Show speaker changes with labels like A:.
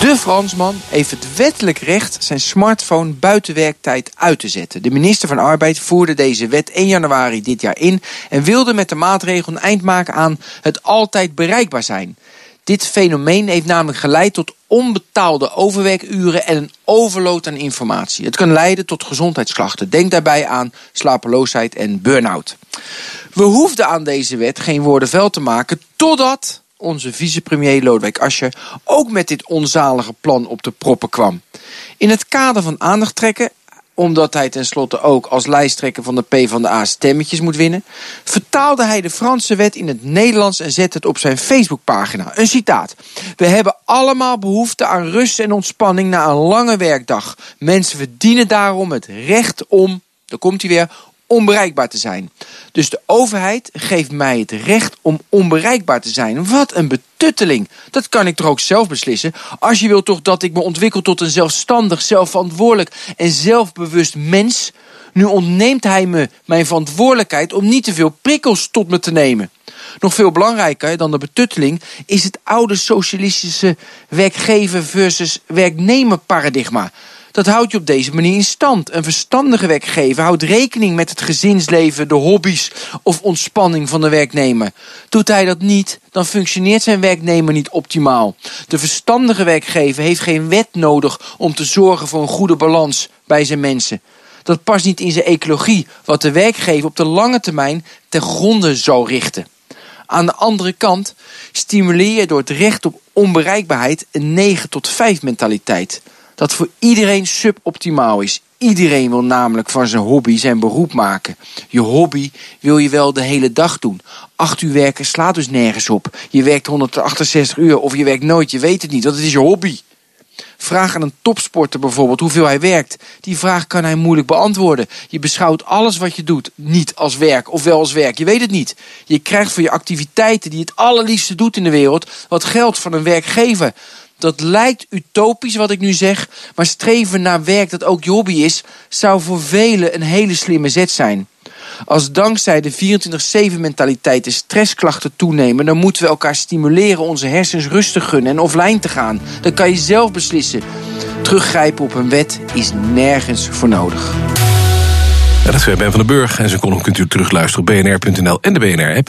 A: De Fransman heeft het wettelijk recht zijn smartphone buiten werktijd uit te zetten. De minister van Arbeid voerde deze wet 1 januari dit jaar in en wilde met de maatregel een eind maken aan het altijd bereikbaar zijn. Dit fenomeen heeft namelijk geleid tot onbetaalde overwerkuren en een overload aan informatie. Het kan leiden tot gezondheidsklachten. Denk daarbij aan slapeloosheid en burn-out. We hoefden aan deze wet geen woorden vuil te maken totdat onze vicepremier Lodewijk Asscher ook met dit onzalige plan op de proppen kwam. In het kader van aandacht trekken omdat hij tenslotte ook als lijsttrekker van de PvdA stemmetjes moet winnen, vertaalde hij de Franse wet in het Nederlands en zette het op zijn Facebookpagina. Een citaat. We hebben allemaal behoefte aan rust en ontspanning na een lange werkdag. Mensen verdienen daarom het recht om, daar komt hij weer, onbereikbaar te zijn. Dus de overheid geeft mij het recht om onbereikbaar te zijn. Wat een betutteling. Dat kan ik toch ook zelf beslissen. Als je wilt toch dat ik me ontwikkel tot een zelfstandig, zelfverantwoordelijk en zelfbewust mens. Nu ontneemt hij me mijn verantwoordelijkheid om niet te veel prikkels tot me te nemen. Nog veel belangrijker dan de betutteling is het oude socialistische werkgever versus werknemer paradigma. Dat houdt je op deze manier in stand. Een verstandige werkgever houdt rekening met het gezinsleven, de hobby's of ontspanning van de werknemer. Doet hij dat niet, dan functioneert zijn werknemer niet optimaal. De verstandige werkgever heeft geen wet nodig om te zorgen voor een goede balans bij zijn mensen. Dat past niet in zijn ecologie, wat de werkgever op de lange termijn ten gronde zou richten. Aan de andere kant stimuleer je door het recht op onbereikbaarheid een 9 tot 5 mentaliteit dat voor iedereen suboptimaal is. Iedereen wil namelijk van zijn hobby zijn beroep maken. Je hobby wil je wel de hele dag doen. Acht uur werken slaat dus nergens op. Je werkt 168 uur of je werkt nooit, je weet het niet, want het is je hobby. Vraag aan een topsporter bijvoorbeeld hoeveel hij werkt. Die vraag kan hij moeilijk beantwoorden. Je beschouwt alles wat je doet niet als werk of wel als werk. Je weet het niet. Je krijgt voor je activiteiten die het allerliefste doet in de wereld wat geld van een werkgever. Dat lijkt utopisch wat ik nu zeg, maar streven naar werk dat ook je hobby is, zou voor velen een hele slimme zet zijn. Als dankzij de 24-7 mentaliteit de stressklachten toenemen, dan moeten we elkaar stimuleren onze hersens rustig gunnen en offline te gaan. Dan kan je zelf beslissen. Teruggrijpen op een wet is nergens voor nodig.
B: Dat is Ben van den Burg en zijn column kunt u terugluisteren op bnr.nl en de BNR-app.